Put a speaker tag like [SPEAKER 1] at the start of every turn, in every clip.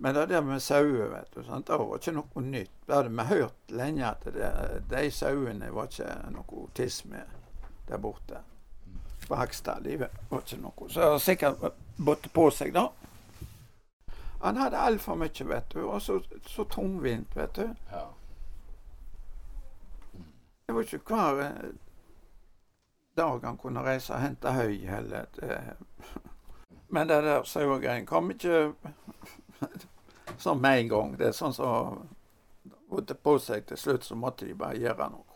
[SPEAKER 1] Men det der med sauer, vet du, sant? det var ikke noe nytt. Det hadde vi hørt lenge at det, de sauene var ikke noe autisme der borte. På Hakstad. De var ikke noe. Så sikkert båret på seg, da. Han hadde altfor mye, vet du. Og så, så tungvint, vet du.
[SPEAKER 2] Ja.
[SPEAKER 1] Det var ikke hver eh, dag han kunne reise og hente høy heller. Men det der sauegreiene kom ikke sånn med en gang. Det er sånn som bodde på seg til slutt, så måtte de bare gjøre noe.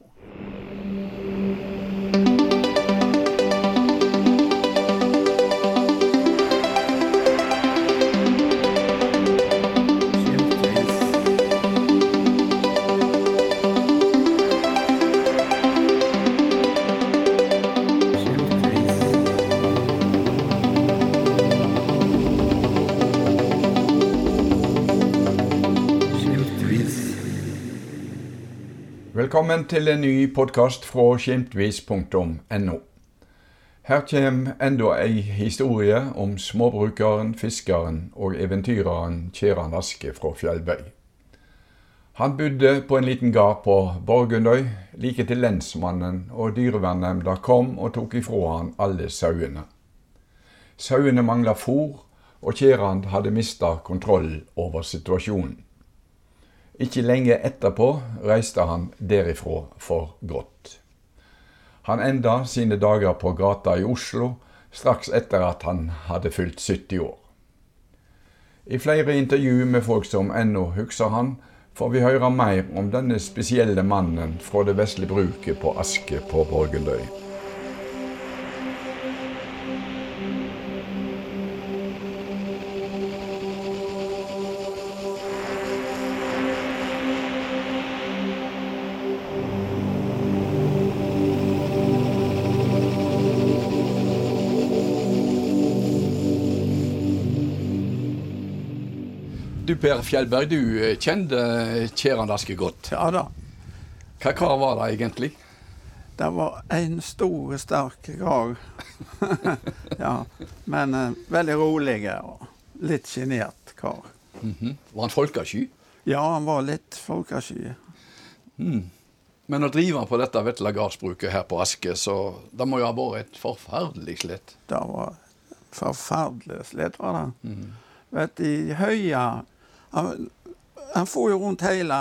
[SPEAKER 3] Velkommen til en ny podkast fra skimtvis.no. Her kommer enda ei historie om småbrukeren, fiskeren og eventyreren Kjeran Aske fra Fjellbøy. Han bodde på en liten gard på Borgundøy, like til lensmannen og dyrevernnemnda kom og tok ifra han alle sauene. Sauene mangla fôr, og Kjeran hadde mista kontroll over situasjonen. Ikke lenge etterpå reiste han derifra for godt. Han enda sine dager på gata i Oslo straks etter at han hadde fylt 70 år. I flere intervju med folk som ennå husker han, får vi høre mer om denne spesielle mannen fra det vesle bruket på Aske på Borgundøy.
[SPEAKER 2] Du Per Fjellberg, du eh, kjente Kjeran Aske godt.
[SPEAKER 1] Ja da.
[SPEAKER 2] Hva kar var det egentlig?
[SPEAKER 1] Det var en stor, sterk kar. ja. Men uh, veldig rolig og litt sjenert kar.
[SPEAKER 2] Mhm. Var han folkesky?
[SPEAKER 1] Ja, han var litt folkesky.
[SPEAKER 2] Mm. Men å drive på dette vetle gardsbruket her på Aske, så det må jo ha vært et forferdelig slitt.
[SPEAKER 1] Det var forferdelig slitt, var det. Vet du, i Høya Han, han for jo rundt hele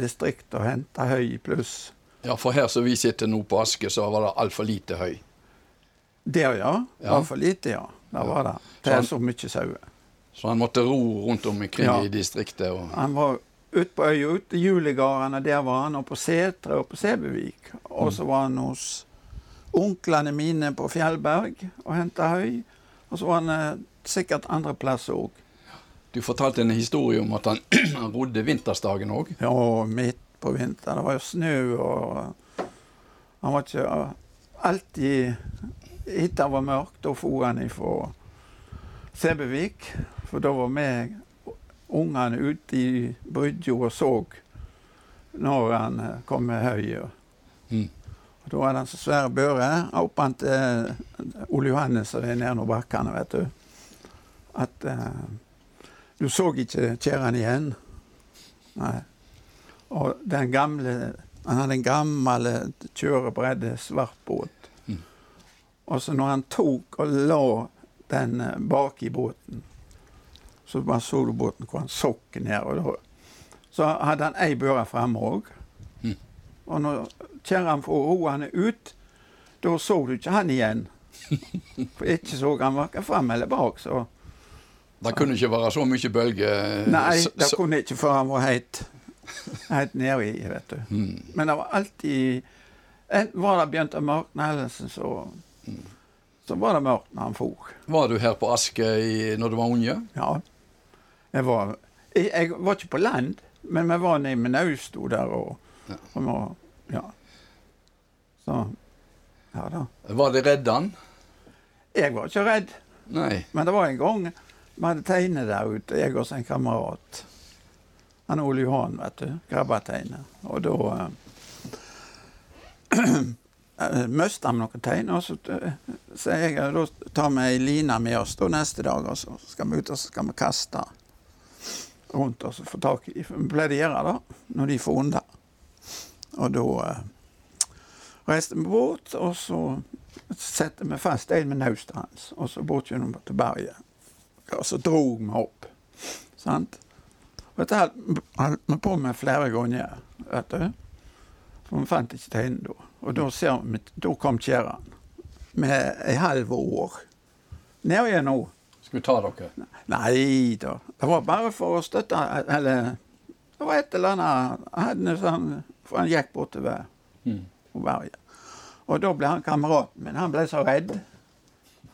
[SPEAKER 1] distriktet og henta høy pluss.
[SPEAKER 2] Ja, for her som vi sitter nå på Aske, så var det altfor lite høy.
[SPEAKER 1] Der, ja.
[SPEAKER 2] Ja.
[SPEAKER 1] Altfor for lite, ja. Det var det.
[SPEAKER 2] Så
[SPEAKER 1] Det
[SPEAKER 2] han-
[SPEAKER 1] er så mye sauer.
[SPEAKER 2] Så han måtte ro rundt omkring
[SPEAKER 1] Ja.
[SPEAKER 2] i distriktet. Og...
[SPEAKER 1] Han var ute på øya, ute i julegardene, der var han, og på Setre og på Sebevik. Og så var han hos onklene mine på Fjellberg og henta høy. Og så var han eh, sikkert andre plasser òg.
[SPEAKER 2] Du fortalte en historie om at han, han rodde vintersdagen òg.
[SPEAKER 1] Ja, midt på vinteren. Det var jo snø, og han var ikke alltid Etter det var mørkt, da for han ifra Sebevik. For da var vi ungene ute i brygga og så når han eh, kom med høyet.
[SPEAKER 2] Mm.
[SPEAKER 1] Da var han så svære bører opp til eh, Ole Johannes og er nede under bakkene, vet du. At eh, du så ikke kjerren igjen. Nei. Og den gamle Han hadde en gammel eh, kjørebredde svart båt.
[SPEAKER 2] Mm.
[SPEAKER 1] Og så når han tok og la den eh, bak i båten, så bare så du båten hvor han sokk ned. Og da, så hadde han ei børe framme òg.
[SPEAKER 2] Mm.
[SPEAKER 1] Og når kjerren får roe ut, da så du ikke han igjen. For ikke så han verken fram eller bak. så...
[SPEAKER 2] Det kunne ikke være så mye bølger.
[SPEAKER 1] Nei, det kunne ikke for han var helt, helt nedi, vet du.
[SPEAKER 2] Mm.
[SPEAKER 1] Men det var alltid Enten Var det begynt å mørkne, ellers så, så var det mørkt når han for.
[SPEAKER 2] Var du her på Aske når du var unge?
[SPEAKER 1] Ja. Jeg var, jeg, jeg var ikke på land, men vi var nede med Nausto der og,
[SPEAKER 2] Ja.
[SPEAKER 1] og var, ja. Så Ja da.
[SPEAKER 2] Var det reddan?
[SPEAKER 1] Jeg var ikke redd,
[SPEAKER 2] Nei.
[SPEAKER 1] men det var en gang vi hadde teine der ute, jeg og en kamerat. Han Ole Johan, vet du. Grabbateine. Og da eh, mista vi noen tegn, og så eh, sier jeg da tar vi ei line med oss da neste dag, og så skal vi ut og så skal vi kaste. rundt oss og få tak i vi pleier å gjøre det når de for unna. Og da eh, reiste vi bort, og så setter vi fast en med naustet hans. Og så bort gjennom til berget. Og så drog vi opp. Sant? Og dette holdt vi på med flere ganger, vet du. For vi fant ikke teinen da. Og da, ser vi, da kom kjerren med ei halv år. Ned igjen nå.
[SPEAKER 2] Skulle ta dere.
[SPEAKER 1] Nei da. Det var bare for å støtte Eller det var et eller annet sånn, For han gikk bortover
[SPEAKER 2] Mm.
[SPEAKER 1] på berget. Og da ble han kameraten min. Han ble så redd.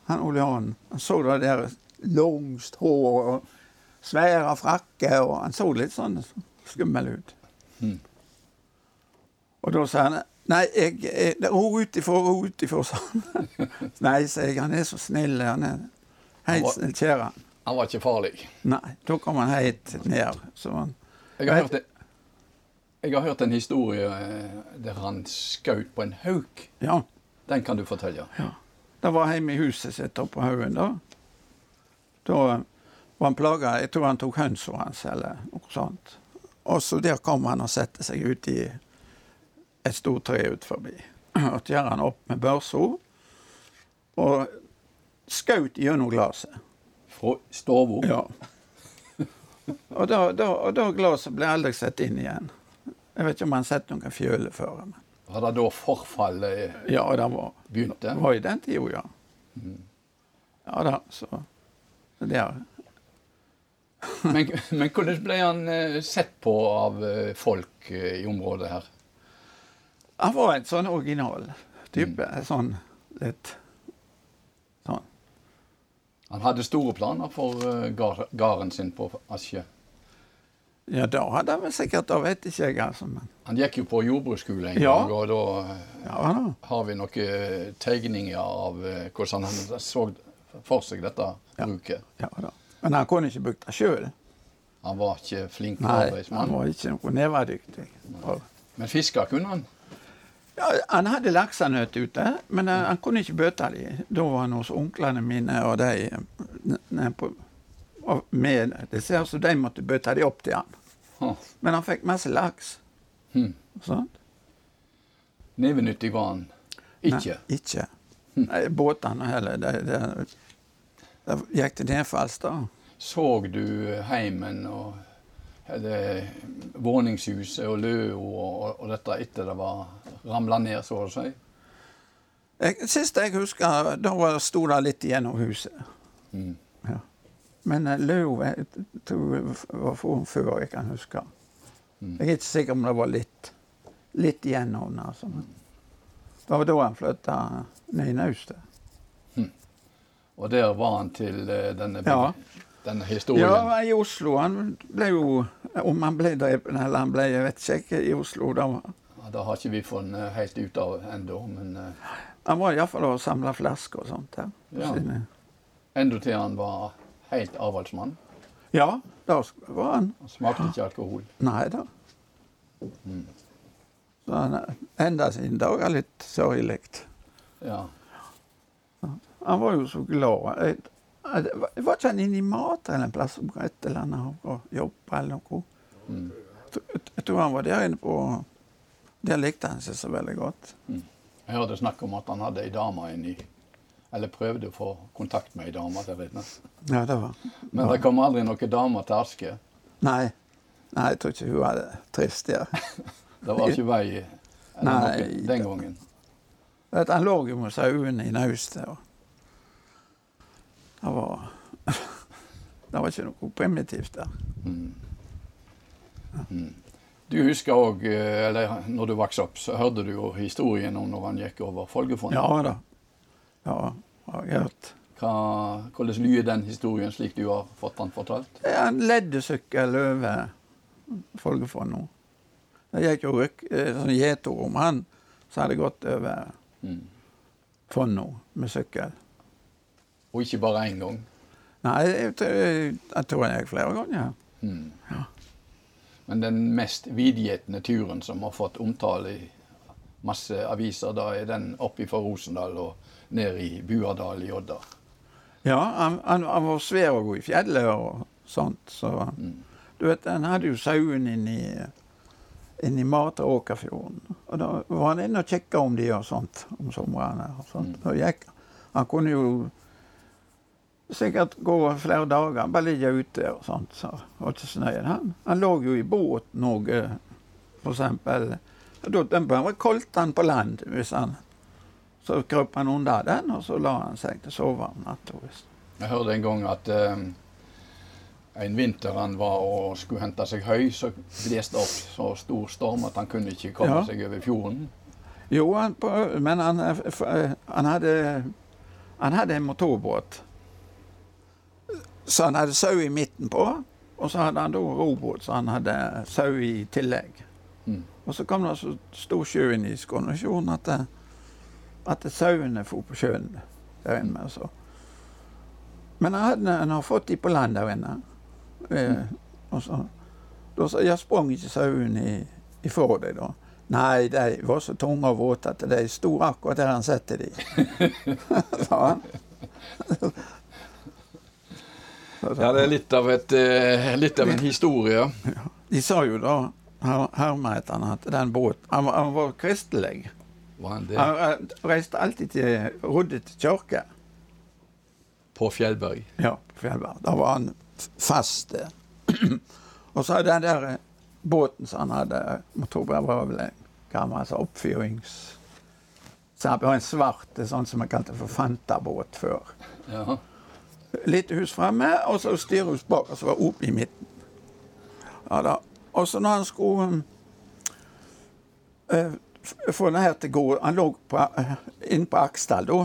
[SPEAKER 1] Han Ole Johan. Han så det der langst hår og svære frakker. og han så litt sånn skummel ut.
[SPEAKER 2] Mm.
[SPEAKER 1] Og da sa han Nei, jeg, jeg ro utifra, ro utifra, sa han. Nei, sa jeg. Han er så snill. Han er
[SPEAKER 2] var-
[SPEAKER 1] snill, kjære.
[SPEAKER 2] Han var ikke farlig.
[SPEAKER 1] Nei, da kom han helt ned. Så han,
[SPEAKER 2] Jeg har, hørt, det- jeg har hørt en historie eh, der han skjøt på en hauk.
[SPEAKER 1] ja,
[SPEAKER 2] Den kan du fortelle.
[SPEAKER 1] ja. Det var hjemme i huset sitt oppe på haugen da. Da var han plaga. Jeg tror han tok hønsa hans eller noe sånt. Og så der kom han og satte seg ut i et stort tre ut forbi. Og gjør han opp med børsa og skjøt gjennom glasset.
[SPEAKER 2] Fra stua.
[SPEAKER 1] Ja. Og da, da, og da glasset ble aldri satt inn igjen. Jeg vet ikke om han har sett noen fjøle før. Men
[SPEAKER 2] Var det da forfallet
[SPEAKER 1] ja, det var,
[SPEAKER 2] begynte?
[SPEAKER 1] det var i den tida, ja. Ja da, så så er
[SPEAKER 2] Men, men hvordan ble han eh, sett på av eh, folk eh, i området her?
[SPEAKER 1] Han var en sånn original type. Sånn litt sånn.
[SPEAKER 2] Han hadde store planer for gården sin på Askje.
[SPEAKER 1] Ja, da hadde han vel sikkert Da vet ikke jeg, altså. Men
[SPEAKER 2] Han gikk jo på jordbruksskole en
[SPEAKER 1] Ja.
[SPEAKER 2] gang, og da
[SPEAKER 1] ja da.
[SPEAKER 2] har vi noen tegninger av hvordan han så for seg dette bruket.
[SPEAKER 1] Ja, da. Men han kunne ikke brukt det sjøl.
[SPEAKER 2] Han var ikke flink
[SPEAKER 1] Nei, han var ikke noe nevedyktig. Og-
[SPEAKER 2] Men fiske kunne han.
[SPEAKER 1] Ja, han hadde laksenøtt ute, men han, han kunne ikke bøte de. Da var han hos onklene mine, og de eh, på og med, Det ser ut som de måtte bøte de opp til han.
[SPEAKER 2] Oh.
[SPEAKER 1] Men han fikk masse laks.
[SPEAKER 2] Hmm.
[SPEAKER 1] Sant?
[SPEAKER 2] Nevenyttig var han ikke.
[SPEAKER 1] Nei, ikke. Nei, båtene heller. Det, det, det gikk til nedfalls, da.
[SPEAKER 2] Så du heimen og våningshuset og løa og, og dette etter det var ramla ned, så å si?
[SPEAKER 1] Jeg, sist jeg husker, da var- sto det litt gjennom huset.
[SPEAKER 2] Mm.
[SPEAKER 1] Ja. Men uh, løa tror jeg var før jeg kan huske.
[SPEAKER 2] Mm.
[SPEAKER 1] Jeg er ikke sikker om det var litt, litt igjen. Altså. Men Det var da han flytta ned i naustet.
[SPEAKER 2] Og der var han til eh, denne,
[SPEAKER 1] Ja.
[SPEAKER 2] denne historien.
[SPEAKER 1] Ja, i Oslo. Han ble jo Om han ble drept eller han ble Jeg vet ikke. I Oslo. Da
[SPEAKER 2] Ja, Det har ikke vi funnet helt ut av ennå, men uh,
[SPEAKER 1] han var iallfall og samla flasker og sånt. der.
[SPEAKER 2] Ja.
[SPEAKER 1] sine-
[SPEAKER 2] enda til han var helt avholdsmann.
[SPEAKER 1] ja, da var han
[SPEAKER 2] Han smakte ikke alkohol.
[SPEAKER 1] Nei da.
[SPEAKER 2] Mm.
[SPEAKER 1] Er enda sine dager litt sørgelig.
[SPEAKER 2] Ja.
[SPEAKER 1] Han var jo så glad. Jeg, jeg, var ikke han inne i mat eller en plass som et eller annet og jobba eller noe?
[SPEAKER 2] Mm.
[SPEAKER 1] Jeg, tror han var der inne på Der likte han seg så veldig godt.
[SPEAKER 2] Jeg hørte snakk om at han hadde ei dame inni Eller prøvde å få kontakt med ei dame til inne.
[SPEAKER 1] Ja, det var
[SPEAKER 2] Men det kom aldri noen dame til Aske.
[SPEAKER 1] Nei. Nei, jeg tror ikke hun hadde trist der.
[SPEAKER 2] Det var ikke vei eller
[SPEAKER 1] Nei,
[SPEAKER 2] den gangen.
[SPEAKER 1] Vet, han lå jo med sauene i naustet. Det var Det var ikke noe primitivt der.
[SPEAKER 2] Mm. Mm. Du husker òg, eller når du vokste opp, så hørte du jo historien om når han gikk over Folgefondet.
[SPEAKER 1] Ja da. Ja, har jeg hørt.
[SPEAKER 2] Hva, hvordan lyder den historien slik du har fått den fortalt?
[SPEAKER 1] Er en leddesykkel over Folgefond nå. Det gikk jo ryk, eh, sånn gjetord om han som hadde gått over
[SPEAKER 2] Mm.
[SPEAKER 1] Fonno med sykkel.
[SPEAKER 2] Og ikke bare én gang.
[SPEAKER 1] Nei, jeg, tror- jeg tror han gikk flere ganger.
[SPEAKER 2] Mm. Men den mest vidgjetne turen som har fått omtale i masse aviser, da er den opp fra Rosendal og ned i Buadal i Odda.
[SPEAKER 1] Ja, han, han, han var svær å gå i fjellet og sånt. Så.
[SPEAKER 2] Mm.
[SPEAKER 1] Du vet, han hadde jo sauen inni, inni i Åkerfjorden. Og da var han inne og kikka om de og sånt om somrene. og sånt. Gikk, Han kunne jo sikkert gå flere dager, bare ligge ute og sånt. Så var ikke så nøye. Han, han lå jo i båten òg, for eksempel. Da bare koldt han på land hvis han Så krøp han under den, og så la han seg til å sove om natta.
[SPEAKER 2] Jeg hørte en gang at eh, en vinter han var og skulle hente seg høy, så blåste det opp så stor storm at han kunne ikke komme
[SPEAKER 1] Ja.
[SPEAKER 2] seg over fjorden.
[SPEAKER 1] Jo, han, men han, eh, eh, han, hadde, han hadde en motorbåt. Så han hadde sau i midten på, og så hadde han da robåt, så han hadde sau i tillegg.
[SPEAKER 2] Mm.
[SPEAKER 1] Og så kom det så stor sjø inn i Skånefjorden at, det- at sauene for på sjøen der inne. Så. Men han, hadde, han har fått de på land der inne. Eh, og så, da sa jeg, sprang ikke sauene i, ifra deg da. Nei, de var så tunge og våte at de sto akkurat der han satte de. sa han.
[SPEAKER 2] Ja, det er litt av, et, eh, litt av en historie.
[SPEAKER 1] De sa jo da, her- hermehetene, at den båten Han, han var kristelig.
[SPEAKER 2] Var han det?
[SPEAKER 1] Han reiste alltid til Rodde til kirke.
[SPEAKER 2] På Fjellberg.
[SPEAKER 1] Ja, på Fjellberg. Da var han f- fast der. og så den der eh, båten som han hadde Motorbrev var vel en gammel altså, oppfyrings... Så han var en svart, sånn som man kalte for Fanta-båt før.
[SPEAKER 2] Ja.
[SPEAKER 1] Lite hus fremme, og så styrhus bak, og så var opp i midten. Ja da. Og så når han skulle øh, eh, få det her til gå Han lå på, inne på Aksdal da.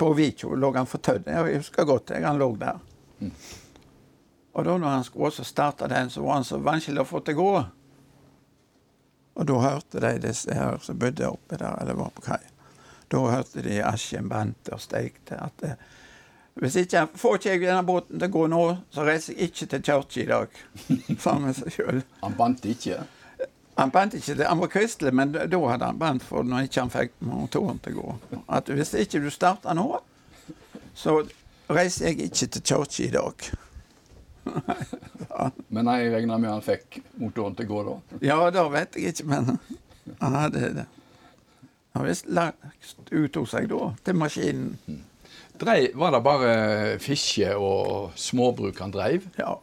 [SPEAKER 1] På Vikjo lå han fortøyd. Jeg husker godt jeg, han lå der. Og da når han skulle også starte den, så var han så vanskelig å få til å gå. Og da hørte de disse her som bodde oppe der, eller var på kai. Da hørte de Askim Bente og steikte at eh, hvis ikke jeg får ikke jeg denne båten til å gå nå, så reiser jeg ikke til kirka i dag. Sa han med seg sjøl.
[SPEAKER 2] Han bandt ikke.
[SPEAKER 1] Han bandt ikke det. Han var kristelig, men da hadde han bandt for når ikke han fikk motoren til å gå. At hvis ikke du starter nå, så reiser jeg ikke til kirka i dag.
[SPEAKER 2] Men jeg regner med han fikk motoren til å gå da.
[SPEAKER 1] Ja, det vet jeg ikke, men han hadde det. Han visst lagt ut hos seg da, til maskinen.
[SPEAKER 2] Drei, var det bare fiske og småbruk han dreiv?
[SPEAKER 1] Ja.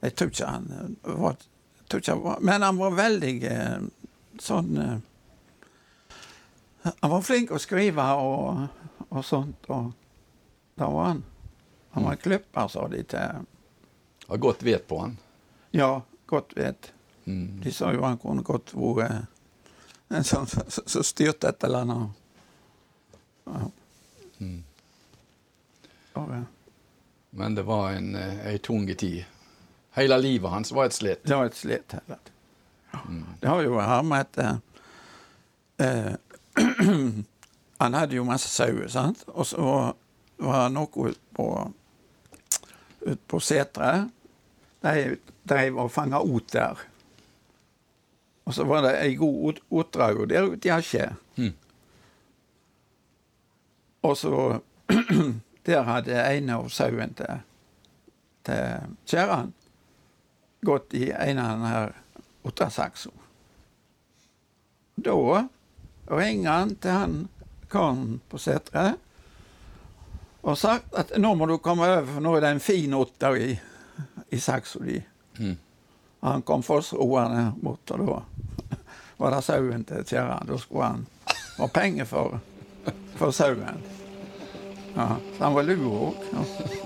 [SPEAKER 1] Jeg tror ikke han var, ikke han var Men han var veldig eh, sånn eh, Han var flink å skrive og, og sånt, og da var han. Han var en klipper, sa de til
[SPEAKER 2] Har godt vet på han.
[SPEAKER 1] Ja, godt vet.
[SPEAKER 2] Mm.
[SPEAKER 1] De sa jo han kunne godt vært en sånn som styrte et eller annet. Ja.
[SPEAKER 2] Mm.
[SPEAKER 1] Og, ja.
[SPEAKER 2] Men det var en, en tung tid. Hele livet hans var et slit.
[SPEAKER 1] Det var et slit hele tiden. Det har jo her med at eh, eh, Han hadde jo masse sauer, sant? Og så var det noe ute på, ut på seteret. De drev og fanga oter. Og så var det ei god ot- otrau der ute i Asje.
[SPEAKER 2] Mm.
[SPEAKER 1] Og så Der hadde en av sauene til, til Kjæran gått i en av denne otersaksa. Da ringer han til han karen på seteret og sagt at nå må du komme over, for nå er det en fin otter i, i saksa di.
[SPEAKER 2] Mm.
[SPEAKER 1] Han kom fossroende bort, og da var det sauen til Kjerran. Da skulle han ha penger for, for sauen. Ja, så han var lur òg.